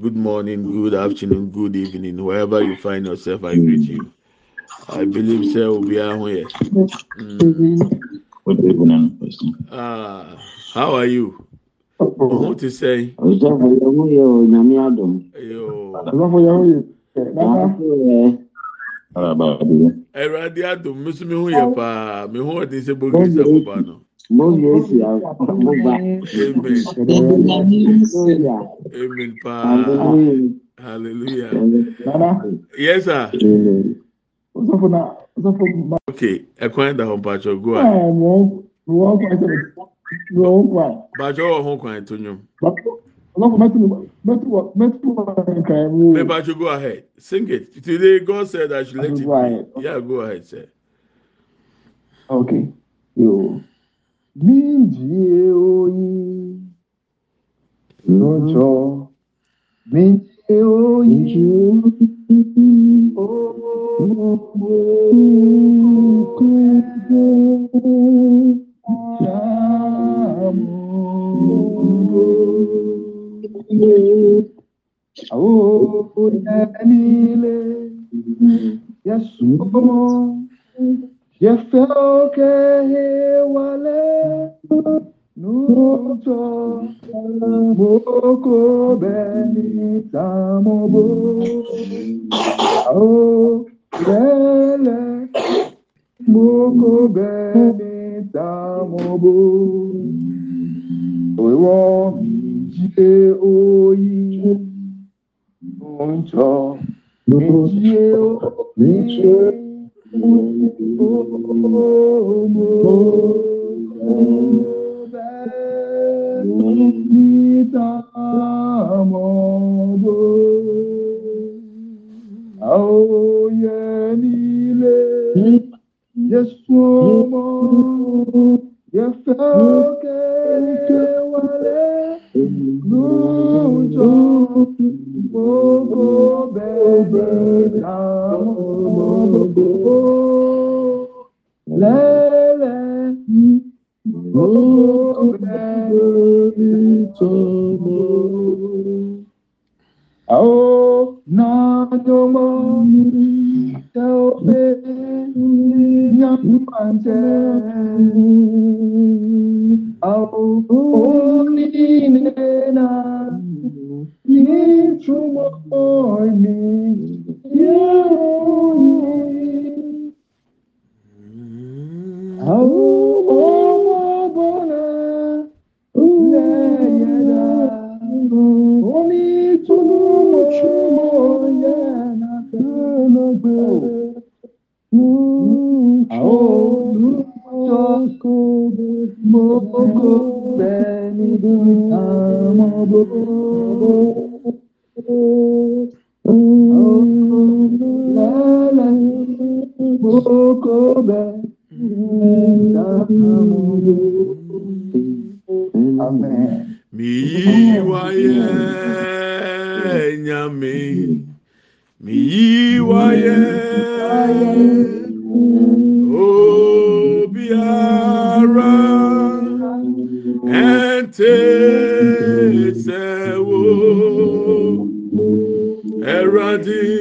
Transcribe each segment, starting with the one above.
good morning, good afternoon, good evening, wherever you find yourself. I greet you. I believe sir will be out here. Mm. Good evening, Pastor. Ah, how are you? What to say? Ọsọfọ yẹn ho yẹ o nyame adum. Yo, ọsọfọ yẹn ho yẹ dada N'afọ yẹ. Araba adiẹ. Ẹwurade adum, mi nso mi ho yɛ paa, mi ho ɔdi sɛ bogi sɛ mo Mobesi akoba. Amen. Amen. Hallelujah. Yes, sir. Okay, ɛkwan da hɔ mpatsɔ go a. Bàjọ́ wọ̀ ho kwan tó nyom. Mẹ́bàjọ́ go ahead, sing it. Today God said I should let you. Yeah, go ahead, sir. Okay. Yo. 민지오이 노조 민지오이 Oh, Daniele, eu come on. Jefferke wale nuto moko beni tamobo ao lele moko beni tamobo oiwo je oyi nto Mentiu, mentiu, tàmọbó òwò mi jíde oyi nùjọ mi jíde oyi. Oh, no, no more. Tell me, young man, oh, only nena, need to more me, you. Moko beni Moko Amen. miyiwaye nyame miyiwaye obiara tẹsẹ̀ wò ẹ̀rọ dín.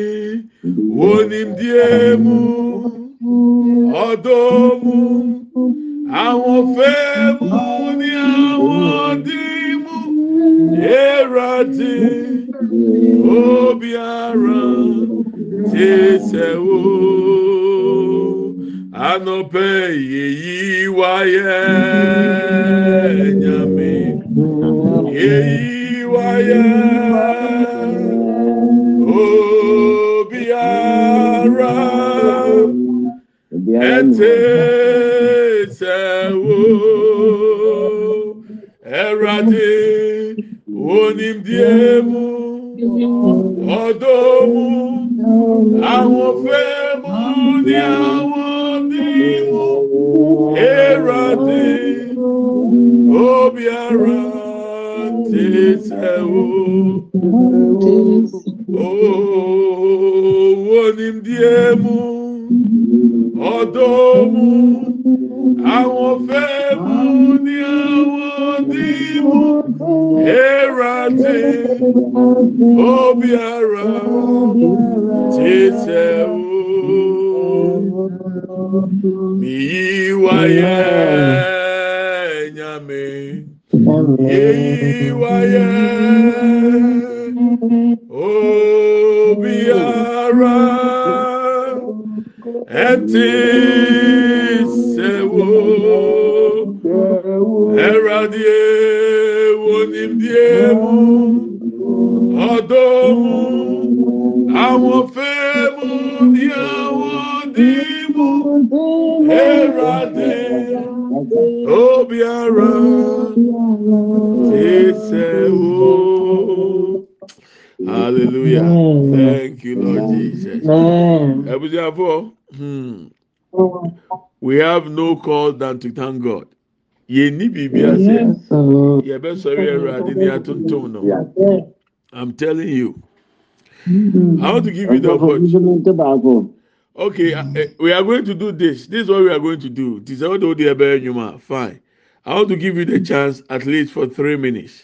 adimu eradi obiara titẹ o miyi wayẹ nyame yeyi wayẹ obiara ẹti sẹwo. Ẹradìẹ wọnìdìẹ mu ọdọ mu àwọn fẹ́ mu ní àwọn dìbò ẹradìẹ obiara sẹwọ. Hallelujah. Thank you, Lord Jesus. Abusiafo, hmm, we have no call than to thank God. Yẹni biribi ase, yẹbẹ sọ̀rọ̀ ẹwurade ni atuntum no. I'm telling you. I want to give you the opportunity. Okay, uh, uh, we are going to do this. This is what we are going to do. This is what the ebe enyuma. Fine. I want to give you the chance at least for three minutes.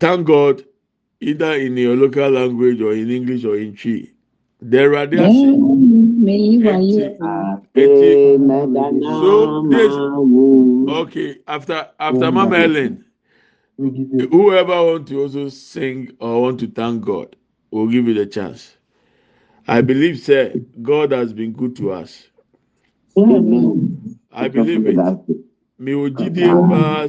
Thank God, either in your local language or in English or in Chi. There are there. So, this- Okay, after after Mama Ellen, whoever want to also sing or want to thank God, we'll give you the chance. I believe, sir, God has been good to us. I believe it. Mi ò pa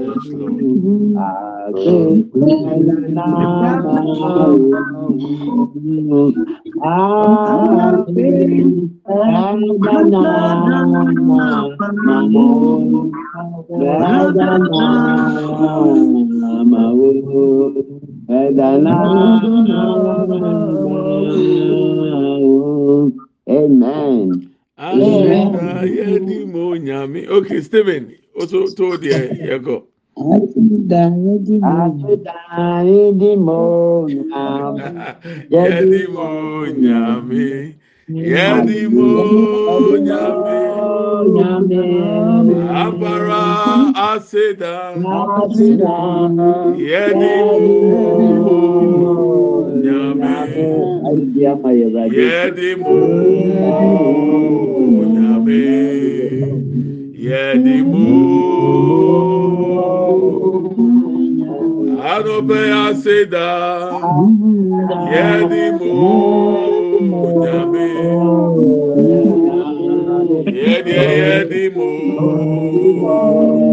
Amen. Aseda yedi mo nyami. Okay, Stephen, also told you, you go. yɛdimo nyame yɛdimo nyame abara aseda yɛdimo nyame yɛdimo nyame yɛdimu anɔpɛ aseda yɛdimu nyame yɛdiɛ yɛdimu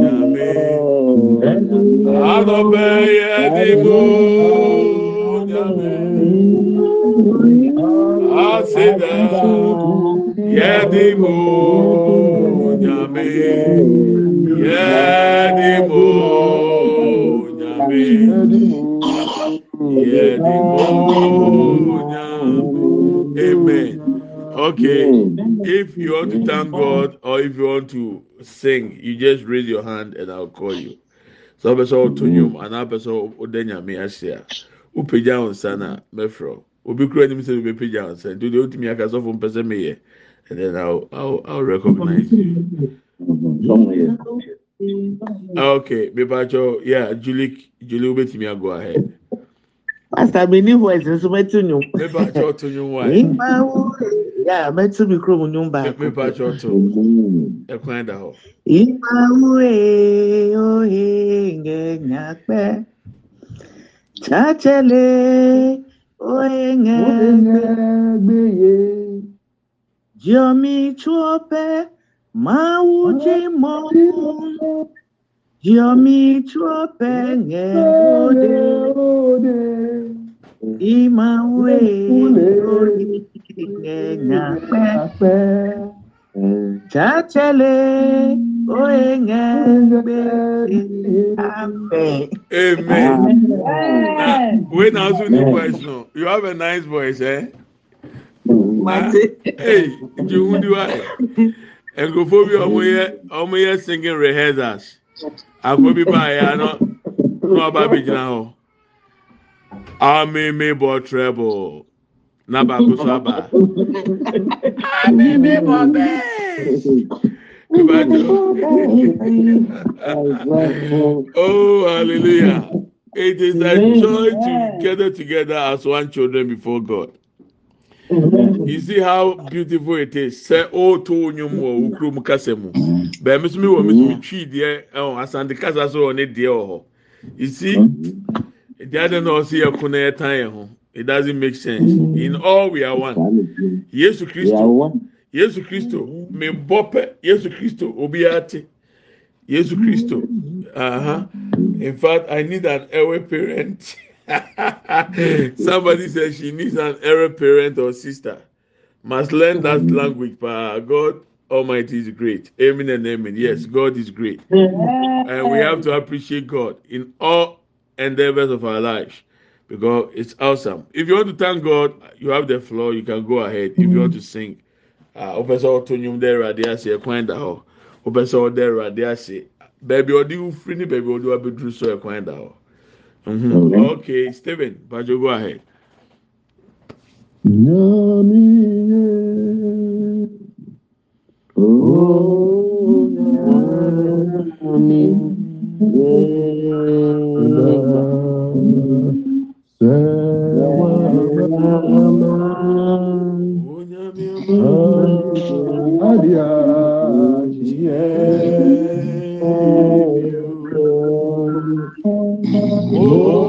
nyame anɔpɛ yɛdimu nyame aseda Amen. Okay. If you want to thank God or if you want to sing, you just raise your hand and I'll call you. So person to you and that person odenya me asia. Upagya onsa na mefro. Obi kura nim say obi pagya onsa. Do the ultimate aka so from person me here. and then I'll I'll, I'll recognize you. Okay, yeah, Julie, Julie, wait me, go ahead. Pastor, me new voice, so to you. Bibacho to you why? Yeah, me to be chrome nyumba. Bibacho to. E kwenda da ho. Ima uwe o henge nyakwe. Chachele o henge gbeye. Chuope mawuji mo. Jiomi chuope ngẹ̀ode. Imawe oye ngẹ̀nyà pẹ́. Chachele Amen. Uh, when I was in the voice, no, you have a nice voice, eh? Hey, you do I? nkurɔfoɔ bi a wɔyɛ wɔyɛ singing rehearsals akɔ bi ba yɛ ano na ɔba abɛgyina hɔ ameme bɔ treble na baako so aba ameme bɔ bɛɛ. oh, hallelujah. It is a joy to gather together as one children before God. You see how beautiful it is. Say, oh, to nyum wo ukrum kasemu. Be me so me wo me so twi de eh oh, asante kasa so on de oh. You see, the other no see yakuna etan ho. It doesn't make sense. In all we are one. Jesus Christ. yesu kristo membɔ pɛ yesu kristo obiara te yesu kristo uh-huh. in fact i need an elder parent somebody said she needs an elder parent or sister must learn that mm-hmm. language pa. God almighty is great. Amen and amen. Yes mm-hmm. god is great. And we have to appreciate god in all endeavors of our lives because it's awesome. If you want to thank god you have the floor. You can go ahead. If you want to mm-hmm. sing. Wopɛ sɛ ɔto nnwom dɛ awurade ase ɛkwan da hɔ wopɛ sɛ ɔdɛ awurade ase baabi ɔde wofiri ne baabi ɔde wabɛduru so Nyamiye. Oh, Nyamiye. Oh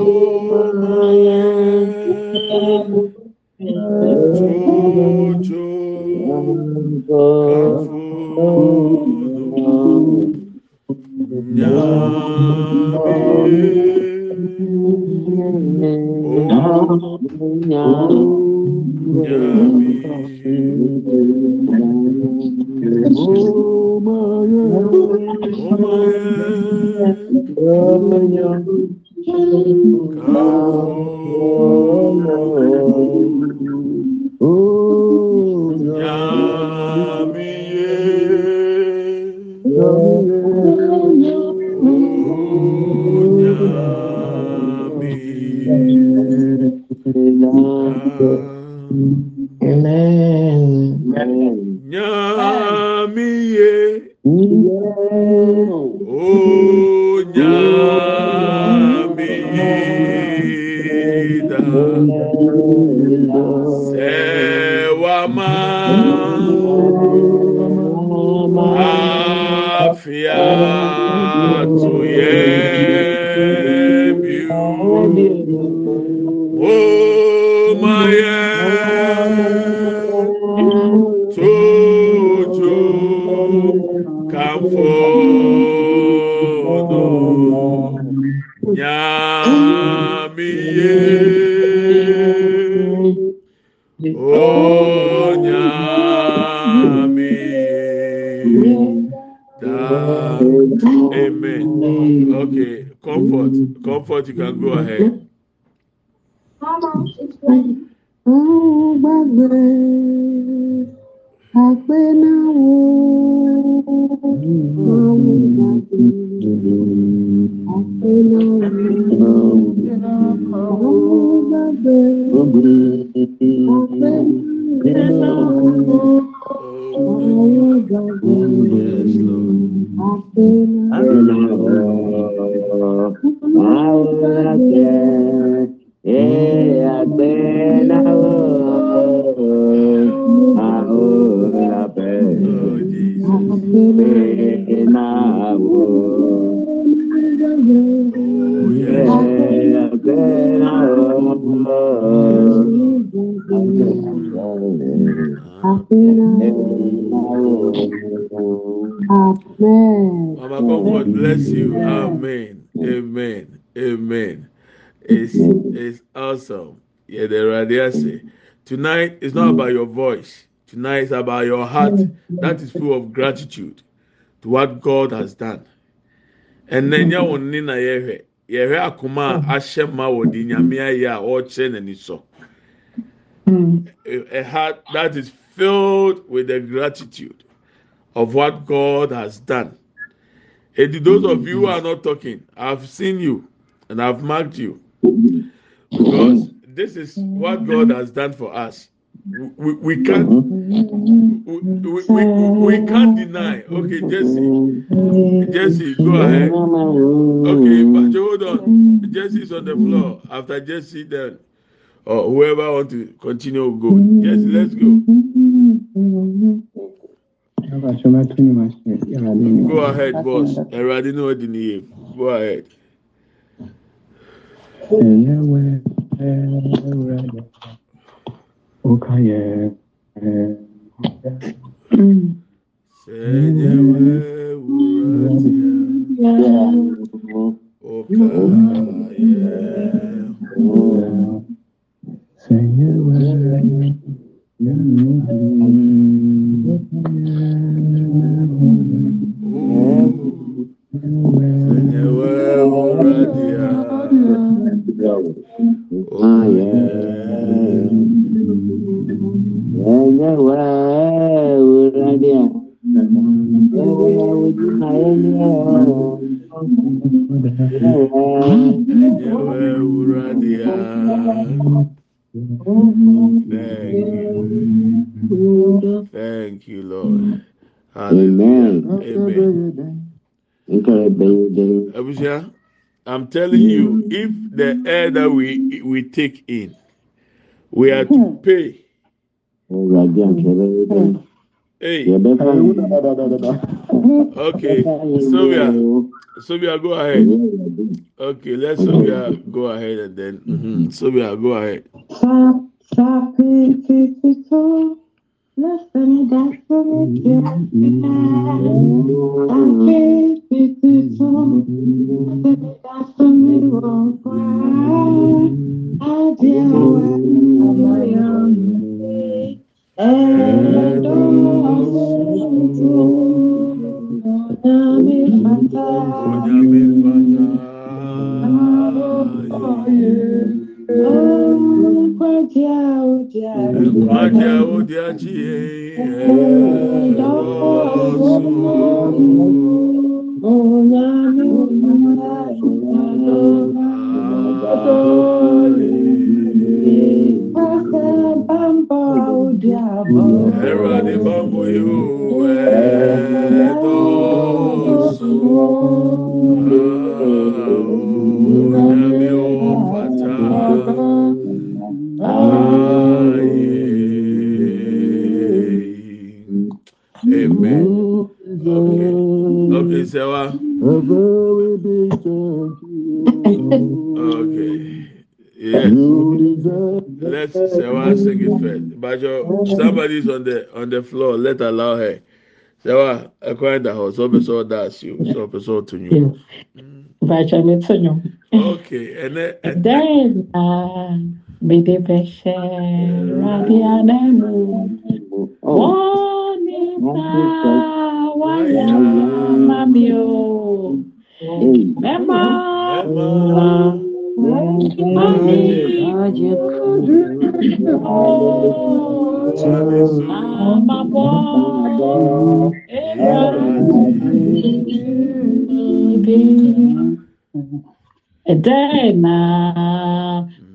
ɛkwan hɔ okay You can go ahead. Mm-hmm na wo. Oh, Yami, Adia, Tonight is not about your voice. Tonight is about your heart that is full of gratitude. to what God has done. nya wɔn ni na yɛhwɛ akoma a ahyɛ ma wɔ di nyame ayɛ a ɔrekyerɛ n'ani so a heart that is filled with the gratitude of what God has done. And those of you who are not talking, I've seen you and I've marked you because this is what God has done for us. We, we can't we, we, we, can't deny. Okay, Jesse, Jesse, go ahead. Okay, but hold on. Jesse is on the floor. After Jesse, then or whoever want to continue go. Jesse, let's go. Go ahead, boss. Everybody know the name. Go ahead. Okay. Thank take in, we are to pay. Hey, okay, Sylvia, Sylvia, go ahead. Okay, let Sylvia go ahead and then mhm, Sylvia, go ahead. Iya. let allow her sẹwa ẹkwan da họ sọ pẹ sọ ọda asi o sọ pẹ sọ ọtọ nyo. bàtà mi tó nyo. ok ẹnẹ. ẹdẹ́rẹ́ náà bèdè bẹ̀ṣẹ̀ rádì ànẹ́mú wọ́n nípa wáyà mami o mẹ́mà mami ọ̀jẹ̀ kúrú. Ɛdɛn na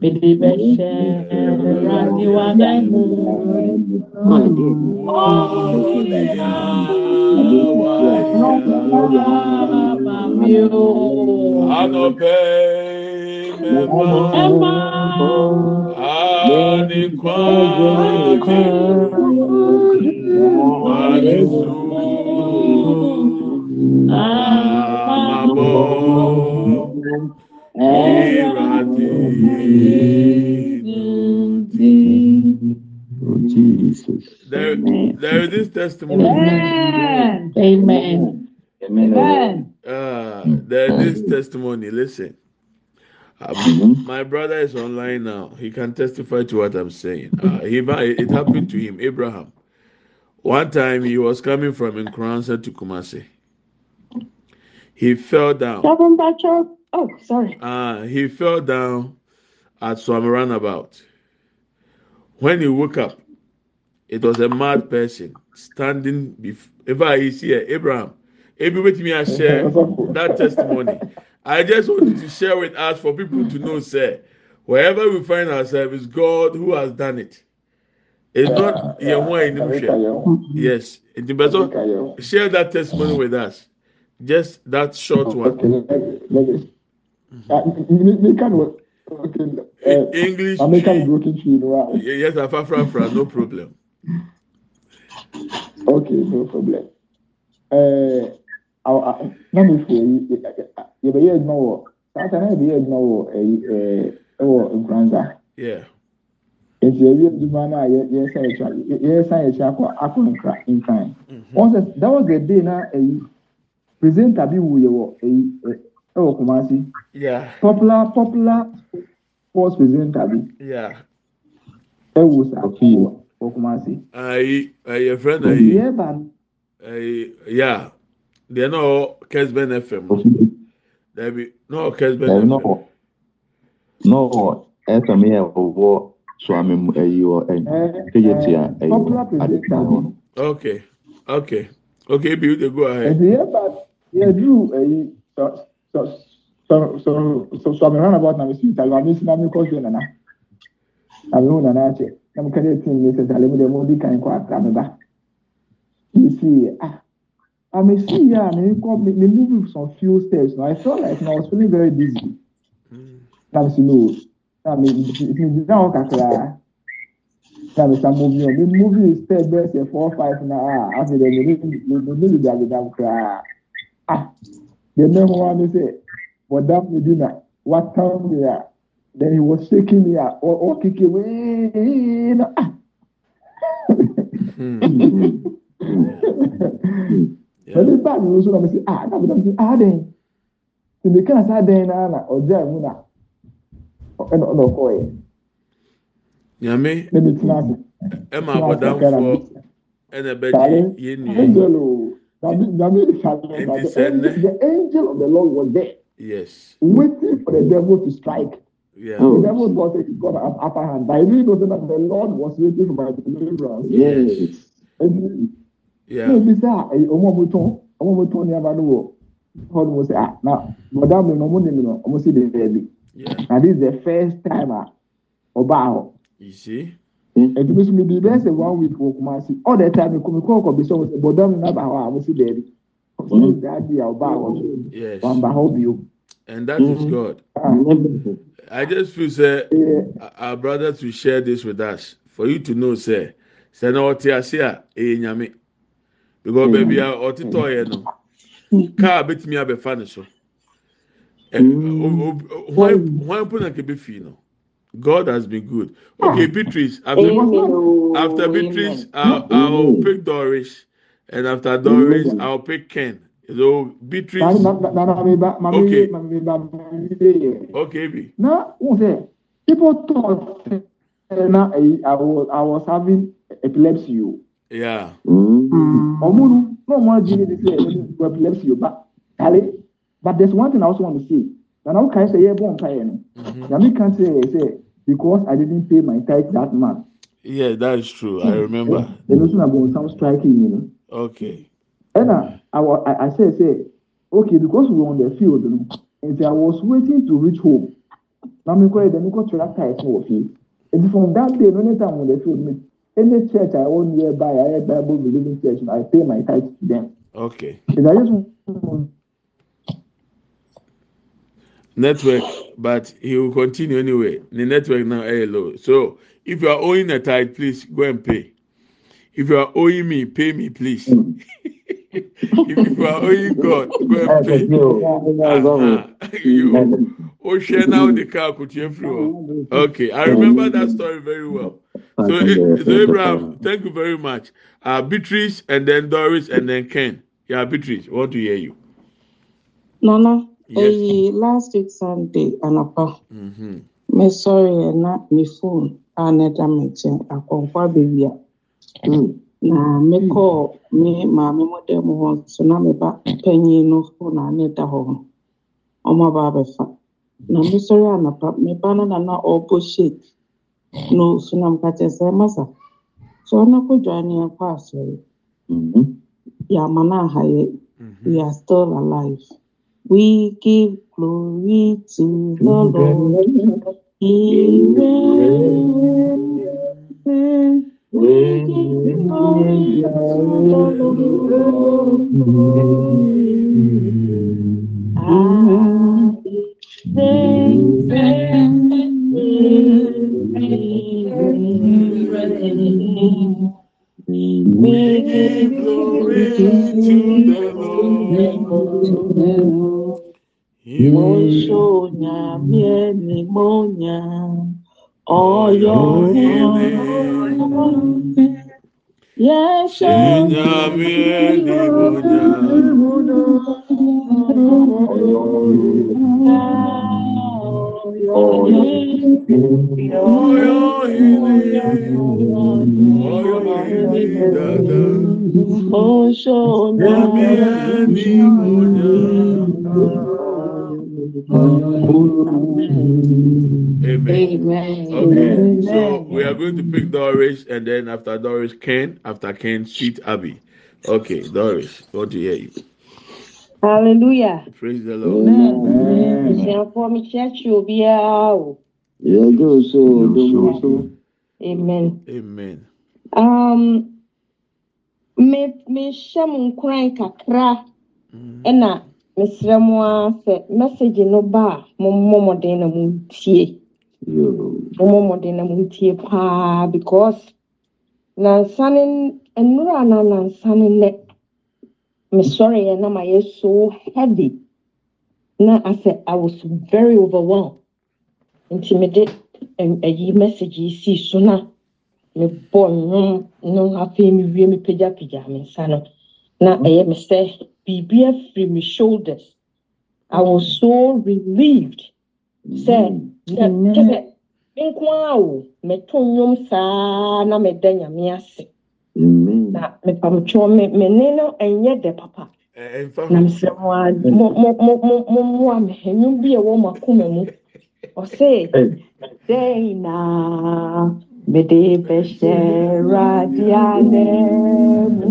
mede bɛhyɛ Awurade w'anamu. Ama mi o. Anope mema Ɛma anikwa wanisu amabo irati There, there is this testimony. Amen. Amen. Amen. Uh, there is this testimony. Listen, my brother is online now. He can testify to what I'm saying. Uh, he, it happened to him, Abraham. One time he was coming from Nkransa to Kumasi. he fell down. Seven Bachelor. Oh, sorry. Uh, he fell down at some runabout. When he woke up, it was a mad person standing before. If I see Abraham, Maybe with me, I share that testimony. I just wanted to share with us for people to know, sir, wherever we find ourselves, it's God who has done it. It's not Yehua in him. Yes, share that testimony with us. Just that short one. English. Yes, Afafra, no problem. Okay, no problem. Uh, na mefo yi yɛbɛyɛ adwuma wɔ saa saa na yɛbɛyɛ adwuma wɔ ɛyi ɛɛ ɛwɔ nkuranza nti ɛwi adwuma no a yɛsan yɛkyi yɛsan yɛkyi akɔ akɔ nkra nkran. Wɔn sɛ that was the day na ɛyi presenter bi wu yɛ wɔ ɛyi ɛwɔ kumasi. Popular popular sports presenter bi ɛwu saa wɔ kumasi. ayi ɛyɛ fɛn na yi. ɛyi ya. Deɛ na ɔwɔ kɛsbɛn fm dabi na ɔwɔ kɛsbɛn fm. na ɔwɔ fm yɛ ɔwɔ swami mu ɛyi wɔ ɛyi kejì ti a ɛyi adeka hɔ. okay okay okay ebi you dey go ahead. ɛdi yɛ ba yɛ duru ɛyi sɔ sɔ sɔ sɔ roundabout na mi si itali wa mi si na mi kɔ so nana na mi hu nana akyɛ na mi kɛ de ti mi sɛ sɛ alemu de mo di kan kɔ atra mi ba mi si ah. I'm a senior and they moving some few steps. Now I felt like I was feeling very dizzy. I'm saying no. I mean, if you now kakra, na me some moving. Me moving step there say four five now. Ah, after the me me me me dey dey kra. Ah, the man who want to say, "What that me dinner? What time me ah?" Then he was shaking me ah, or or kicking me. Ah. ɛbi baa mi nso na mi si ah na mi na mi si ah den ti mi kan sa den na na ɔgya mu na ɛna ɔna ɔkɔ yɛ. nyame ase. ɛma abɔdanfoɔ ɛna ɛbɛgye yɛn nua. angel o nyame nyame shalom the angel of the lord was there. yes. waiting for the devil to strike. Yeah. The devil thought he got an upper hand, but he really know that the Lord was waiting for my deliverance. Yes. And, ebi sɛ a ɔmo ɔmo tɔn ɔmo ɔmo tɔn nneɛma no wɔ hɔ nom sɛ a na bɔda mi no ɔmo nim no ɔmo si de baabi na this is the first time a ɔbaa hɔ ɛtumi nso mi di bɛyɛ sɛ one week wɔ kumasi all the time mi kɔ ɔkɔ bi sɛ ɔmo sɛ bɔda mi naba hɔ a ɔmo si baabi ɔmo si daadi a ɔbaa hɔ so wɔn ba hɔ bio. And that is mm-hmm. God. Ah, I just feel, say, our brother to share this with us. For you to know, say, say, no, what you say, eh, nyame because baabi a ɔtetɔ yɛ no kaa betumi abɛfa ne so hwan po na kebe fi no god has been good. Okay beatrice after after beatrice i'll, I'll pick doris. And after doris i'll pick ken. So beatrice. Okay. okay bi. na n sɛ people thought na i was i was having epilepsy o. Yeah. Ọmụ no more genie this year epilepsy yoba. Kale. But there's one thing I also want to say. Na now kai say yeah bon kai no. Na me can say say because I didn't pay my tithe that month. Yeah, that is true. I remember. The notion about some striking, you know. Okay. And I, I, I, I say, say, okay, because we were on the field, you know, and I was waiting to reach home. Now, me go then me go tractor is no field. And from that day, anytime on the field, me any church I own nearby, I have Bible believing church, I pay my tithe to them. Okay. And I just network, but he will continue anyway. The network now is low. So if you are owing a tithe, please go and pay. If you are owing me, pay me, please. if you are owing God, go and pay. Uh-huh. you, oh, share now the car could you Okay, I remember that story very well. So, so Abraham, thank you very much. Uh, Beatrice, and then Doris, and then Ken. Yeah, Beatrice, want to hear you. Nana, yes. eh, last week Sunday, anapa. Mm-hmm. Me sorry, na me phone, another meeting, a conqua baby. na mekɔɔ me maame mo dɛm mu hɔ nso na me ba panyin no phone a ne da hɔ no ɔmo aba abɛfa na mesɔre anapa me ba no na na shake no so na meka kyerɛ sɛ masa so ɔno akɔdwa ne yɛkɔ asɔre yɛama no aha yɛ we are still alive. We give glory to the lord. He reigns. We give glory to the lord. Monso nyamie ni monya oyo Yesu nyamie ni monya oyo oyo oyo oyo dada. Mosho Nyamye ni monya. Amen. Amen. Okay, so we are going to pick Doris, and then after Doris, Ken. After Ken, Sweet Abby. Okay, Doris, want to hear you. Hallelujah. Praise the Lord. Abusuafoɔ mekyerɛkyerɛ obiara o. yɛgye so dom so Amen. Amen. Um, me mehyɛ mo nkuran kakra mm. ɛna mesrɛ mo ara sɛ message no ba a mommɔ mmɔden na montie. Mommɔ mmɔden na montie paa because nansa ne nnura na nansa ne nnɛ mesɔreɛ na mayɛ so heavy. Na asɛ I was very overwhelmed. Nti mede ɛyi message yi sii so na mebɔ nnwom no afei mewie mepagyapagyaa me nsa no. Na ɛyɛ me sɛ biribia firi me shoulders i was so relieved. Sɛ kɛsɛ menko ara o mɛto nnwom saa na meda nyame ase. Na mepamtwɛw mene no ɛnyɛ dɛ papa. Na mesrɛ mommoa me nnwom bi a ɛwɔ makoma mu. Ɔse dɛn naa mede bɛhyɛ Awurade anan mu.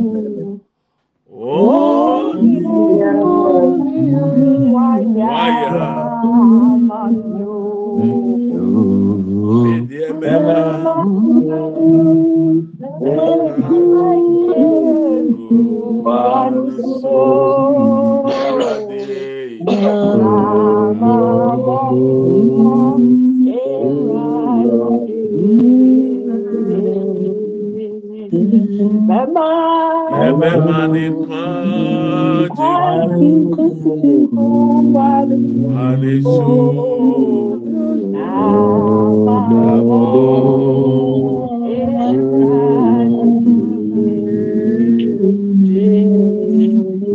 Thank you. Oh, dear man, Remember the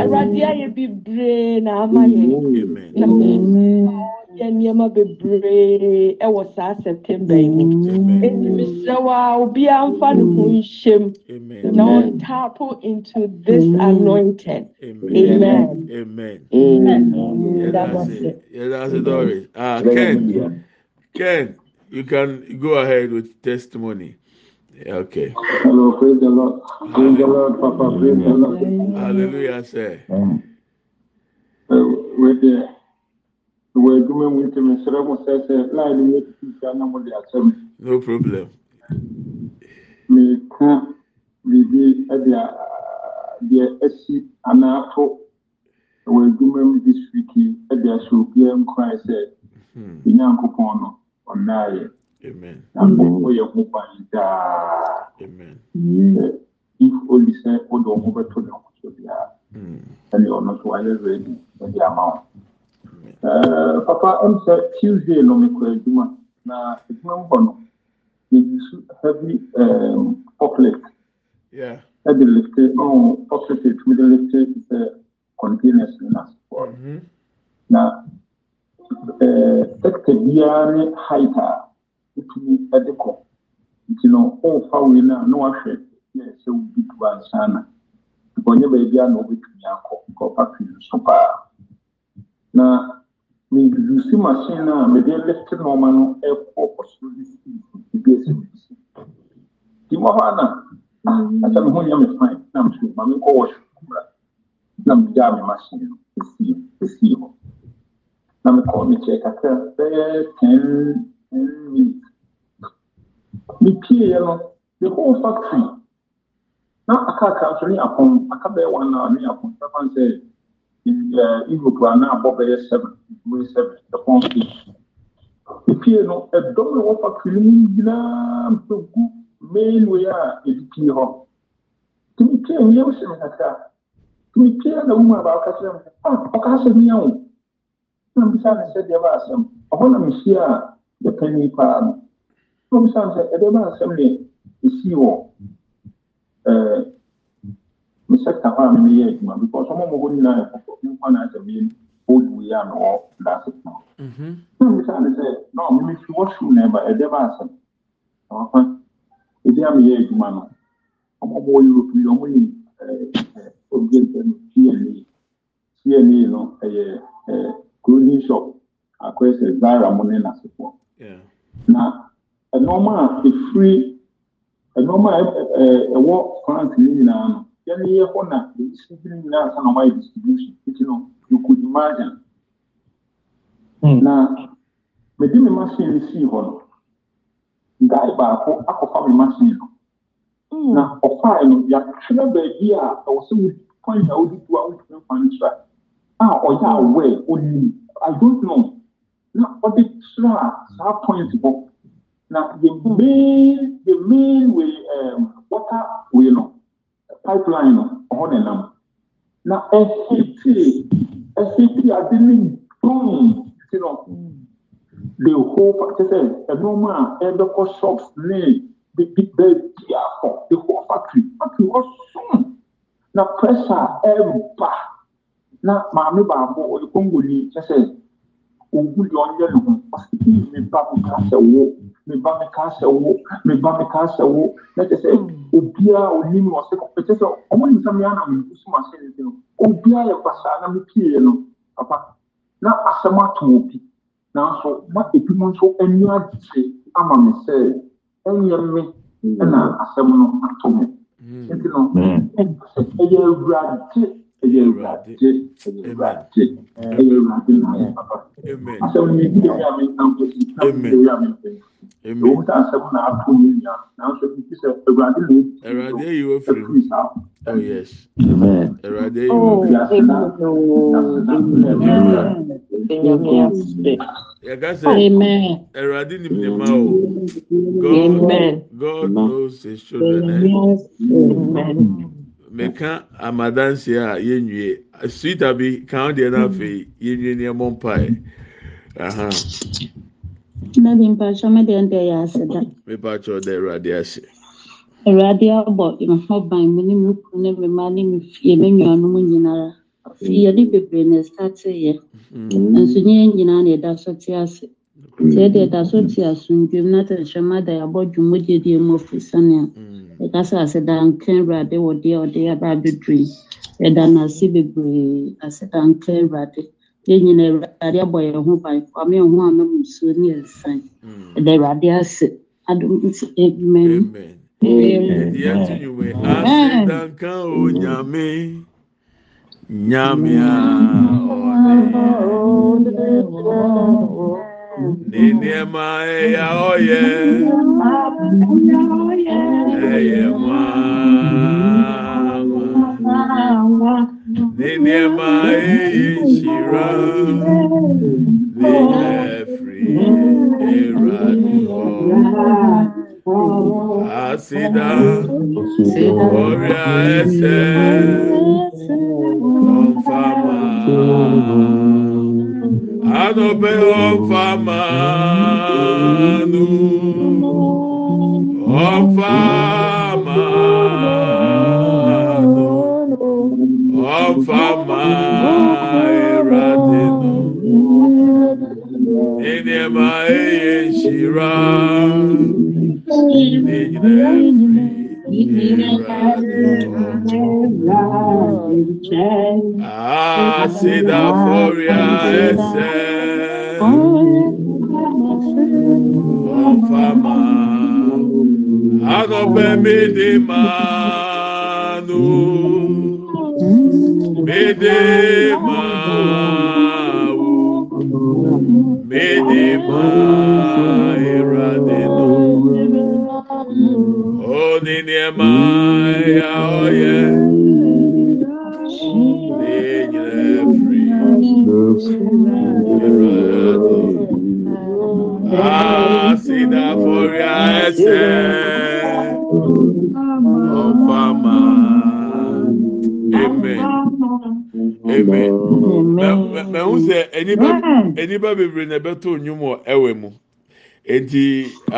Awurade ayɛ bebree na ama yɛ Amen. na yɛ nneɛma bebree ɛwɔ saa september yi mu eti mesrɛ wo a obiara mfa ne ho nhyɛm Amen. na ɔntapo into this anointing Amen. amen Amen. Yeah, that was it. it. Yeah, that's it, Doris. Ah, Ken, Ken, you can go ahead with testimony. Okay. Hello, praise the Lord. Praise the Lord, Papa. Praise the Lord. Hallelujah, sir. With the wɔ adwuma mu nti mesrɛ mo sɛ sɛ line no yɛtutu sia na mode asɛm No problem. meka biribi de a- deɛ asi anaa ato wɔ adwuma mu this week yi de ahyɛ obiara nkran sɛ onyankopɔn no ɔnnaayɛ Amen. na mmɔbɔ ho ban daa Amen. if only sɛ wode wo ho bɛto ne ho so biara Hmm. ɛne ɔno nso wayɛ ready ama wo Eh, papa ɛm sɛ tuesday no mekɔ adwuma na adwuma mu hɔ no meyisu heavy um, forklift. Yeah. ɛde lifte ɔn forklift ɛtumi de lifte te sɛ containers no na eh, sector biara ne height a wotumi ɛde kɔ nti no ɔmfa wei no a na wahwɛ yɛ sɛ wobi tu ansa na nkɔnyɛ baabi a na wobɛtumi akɔ nkɔfa pii so paa na medusi machine a mede lete nɔɔma no ɛkɔ ɔsoro de si ebi esi mi si mu hɔ ana asa me ho nyɛ me fine na me so ma me nkɔ wɔhye kura. Na me gyaa me machine no esi esi hɔ na me kɔ me kyɛ kakra bɛyɛ ten ten minutes. Me pie yɛ no the whole factory na aka aka nso ne apɔn aka bɛyɛ one hour ne apɔn sɛ ɛɛ europe a na abɔ bɛyɛ seven way seven ɛpɔn fi epie no ɛdɔm ɛwɔ factory no mu nyinaa mpegu main way a ebi pie hɔ. Tumi pie no yɛ wohyɛ me kakra. Tumi pie na wɔn a baako me ah ɔka asɛ mi yɛn o na mbisa ne sɛ deɛ ba asɛm. Ɔhɔ na mehyia a yɛpɛ nipa no. Na mbisa ne sɛ ɛdeɛ ba asɛm ne esi wɔ. Ɛɛ sector hɔ a me yɛ adwuma because ɔmo mo hɔ nyinaa yɛ kɔkɔ me nkwa na asɛm yɛ old way a na ɔwɔ daase Mhm. na mbisa ne sɛ na ɔmo me fi washroom na ɛba ɛdeɛ ba asɛm na wafa ebi a me yɛ adwuma no ɔmo mo wɔ europe yi ɔmo nim ɛɛ obi no cna cna no ɛyɛ ɛɛ clothing shop akɔyɛ sɛ zara mo ne Yeah. na nneɛma a efiri nneɛma a ɛwɔ france ne nyinaa no yɛn yɛ hɔ na ne nyinaa nsa na wɔayɛ distribution nti no you could imagine. Na mede me machine no sii hɔ no guy baako akɔfa me machine. No na ɔfae no yɛatwerɛ baabi a ɛwɔ sɛ wodi point a wodi do a wotumi fa no kyerɛ a ɔyɛ aware onim i don't know. Na ɔde kyerɛ a saa point hɔ na the main the main way um, water way no pipeline no ɔhɔ na nam na ɛhete ɛhete ade ne dɔn ti no the whole fa- kyɛ sɛ ɛnɔɔma a ɛbɛkɔ shops ne bibi baabi afɔ the whole factory factory hɔ som na pressure a ɛreba na maame baako ɔyɛ kongoni kyɛ sɛ owu deɛ ɔnyɛ ne ho ɔsi me ba me ka sɛ wo me ba me ka sɛ wo me ba me ka sɛ wo. Na kyɛ sɛ obiara onim na ɔsɛ kɔpɛ kyɛ sɛ ɔmo nim sɛ mea na me nso ma se ne ti no. Obiara yɛ basaa na me pie no. Papa na asɛm ato obi. Nanso ma ebi mo nso ani agye ama me sɛ ɛnyɛ me ɛna asɛm no ato me. Mm. nti no ɛyɛ awurade ɛyɛ awurade. Ɛyɛ awurade ɛyɛ awurade maayɛ papa asɛm no mebi ɛyɛ a menampo si ɛyɛ a mempɛnsi ɛwo ta asɛm na apo mu. nya nanso bibi sɛ awurade na ɛwurade ayi wɔ firi mu oh yes amen. Awurade ayi wɔ firi mu yàgá sẹ ẹwurade nim ni ma o god god knows his children. Eh? Amen. Amen. meka amadanseɛ a yɛnwie sweeta bi ka wo deɛ no mm-hmm. afei yɛnwie ne ɛmmɔ mpae. Aha. Nadi mpakyɛ me deɛ ndeɛ yɛ ase da. Mepakyɛ da awurade ase. Awurade abɔ mho ban mu ne me kunu ne me mma ne me fie me nuanom nyinara yɛde bebree na ɛstateyɛ mm-hmm. nso nyɛ nyinaa na ɛda so te ase. Sɛ ɛde ɛda so te asomdwom na tɛnhyɛma da yɛabɔ dwom mogye deɛ mu afirisane a ɛkasa asɛdanka awurade wɔ deɛ ɔde abaabɛdurui ɛda no ase bebree asɛdanka awurade. Yɛn nyina awurade abɔ yɛ ho ban. Kwame ho anom nsuo ne yɛnsan mm. ɛda awurade ase. Adom nti amen. Asɛdanka o nyame. Nyame a ɔne. Wɔ ne nneɛma ɛyɛ ɔyɛ ɛyɛ nwa ne nneɛma ɛyɛ nhyira ne ɛfiri ewurade hɔ aseda ɔria ɛsɛ ɔnfama anɔpɛ ɔfama nu ɔfama nu ɔfama erade nu nneɛma eye nhyira ne nyinaa. Ah, se a fúria esse fama a no me de mano me de mano me de mano ni Nehemiah, oh yeah. Ninyina free. Asida fori ase. Ọfama. Amen. Amen. Mẹ mẹ n sẹ ẹnipa bebree na ẹbẹ tó onyum wọ ẹwẹ mu. Eti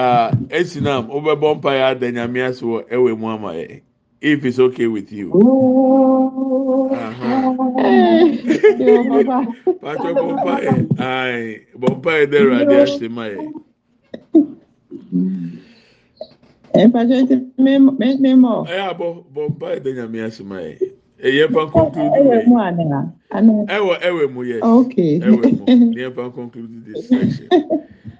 uh, esi nam ọbẹ̀bọ̀ mpa ya ada nyame ase wọ ẹwẹ̀ mu ama yẹ if it's okay with you. Pàtó bọ̀ mpa yẹ ayi bọ̀ mpa yẹ dẹ̀ ẹ̀rọ adé ase ma yẹ. Mpàtó ti mímọ̀. Ẹ yà bọ̀ bọ̀ mpa yẹ dẹ̀ nyame ase ma yẹ. Ẹyẹ fa conclude Ẹwẹ̀ mu wẹ̀. àná. Àná. Ẹwọ ẹwẹ̀ mu yes. Okay. Ẹwẹ̀ mu. Ní ẹ fa conclude this section.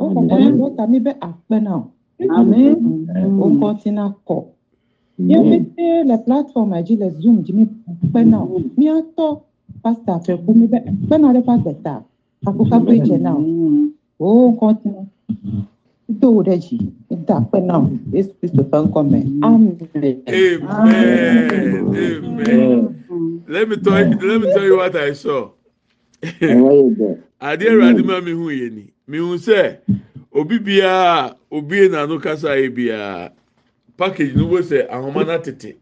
오공공이로다미베 악배나 아멘 오코티나코 yẹmẹtẹ la platform aji la zoom jimi pẹ náà. Mi a tọ pasta fẹ kó mi bẹ pẹ náà lẹ pasta ta akókò abẹ jẹ náà. O nǹkan tí mo tó o jì níta pẹ náà. Jésù Kristo fẹ nǹkan mẹ amen. amen. Let me tell you, let me tell you what I saw. Adeɛ Awurade ma mi hu yɛ ni. Mi hu sɛ obi biara obie n'ano kasa yɛ biara package no wo sɛ ahoma na tete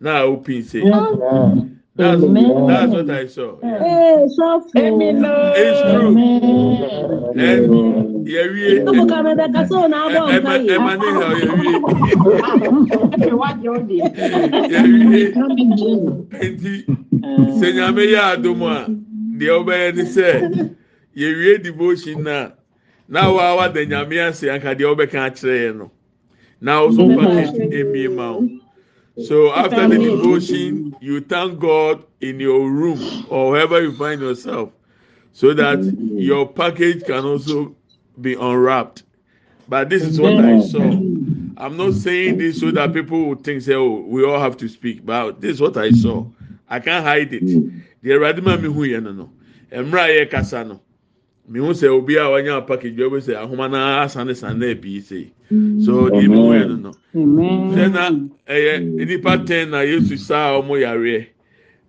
na open say. That's that's what I saw. Yeah. It's true. And yi. ɛma ne ha yɛwie. Yɛwie. Nti a deɛ ɔbɛyɛ ne sɛ yɛwie devotion na na wa wada nyame ase anka deɛ ɔbɛka akyerɛ yɛ no. Na also package emie ma wo so after the devotion you thank god in your room or wherever you find yourself so that your package can also be unwrapped. But this is what i saw. I'm not saying this so that people will think say oh we all have to speak. But this is what i saw i can't hide it. Deɛ awurade ma mi hu yɛ no no mmerɛ a yɛ kasa no. Mihu sɛ obi a wanya package bi ɔbɛ sɛ ahoma na asane sane pii sɛ so deɛ mi hu yɛ no no sɛ na ɛyɛ nipa ten na yesu saa ɔmo yareɛ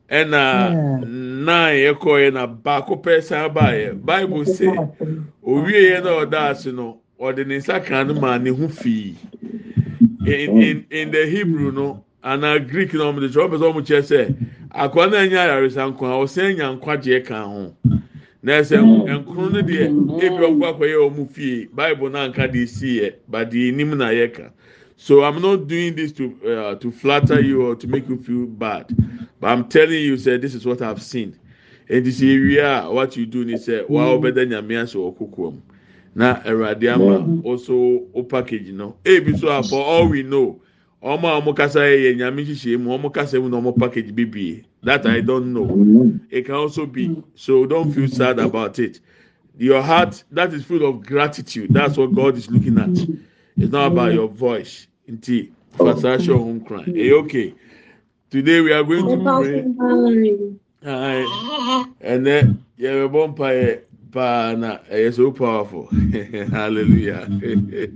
ɛna nine yɛ kɔɛ na baako pɛ san baayɛ bible sɛ owie yɛ na ɔda ase no ɔde ne nsa kan no maa ne ho fii in in in the hebrew no ana greek na ɔmo de kyerɛ ɔmo sɛ ɔmo kyerɛ sɛ akɔla na nya ayaresa nko a ɔsɛn nya nkwagyeɛ kan ho. Na ɛsɛ nkron no deɛ ebi ɔnkɔ akɔyɛ ɔmo fie bible na nka de si yɛ but deɛ enim na yɛ ka. So i'm not doing this to uh, to flatter you or to make you feel bad but i'm telling you say this is what i've seen. Eti sɛ ewia a what you do ni sɛ wa ɔbɛda nyame ase wɔ koko mu na awurade ama also o package no. Ebi so for all we know ọmọ a ọmọ kasa yẹ yẹ nyame hyehyẹ mu ọmọ kasa mu na ọmọ package bibie. That i don't know. Mm-hmm. It can also be. So don't feel sad about it. Your heart that is full of gratitude. That's what god is looking at. It's not about your voice. Nti fasasho home cry. Mm-hmm. Hey okay. Today we are going to pray. Aye. and then yẹ bẹ bọ mpa yẹ paa na ẹ yẹ so powerful. Hallelujah.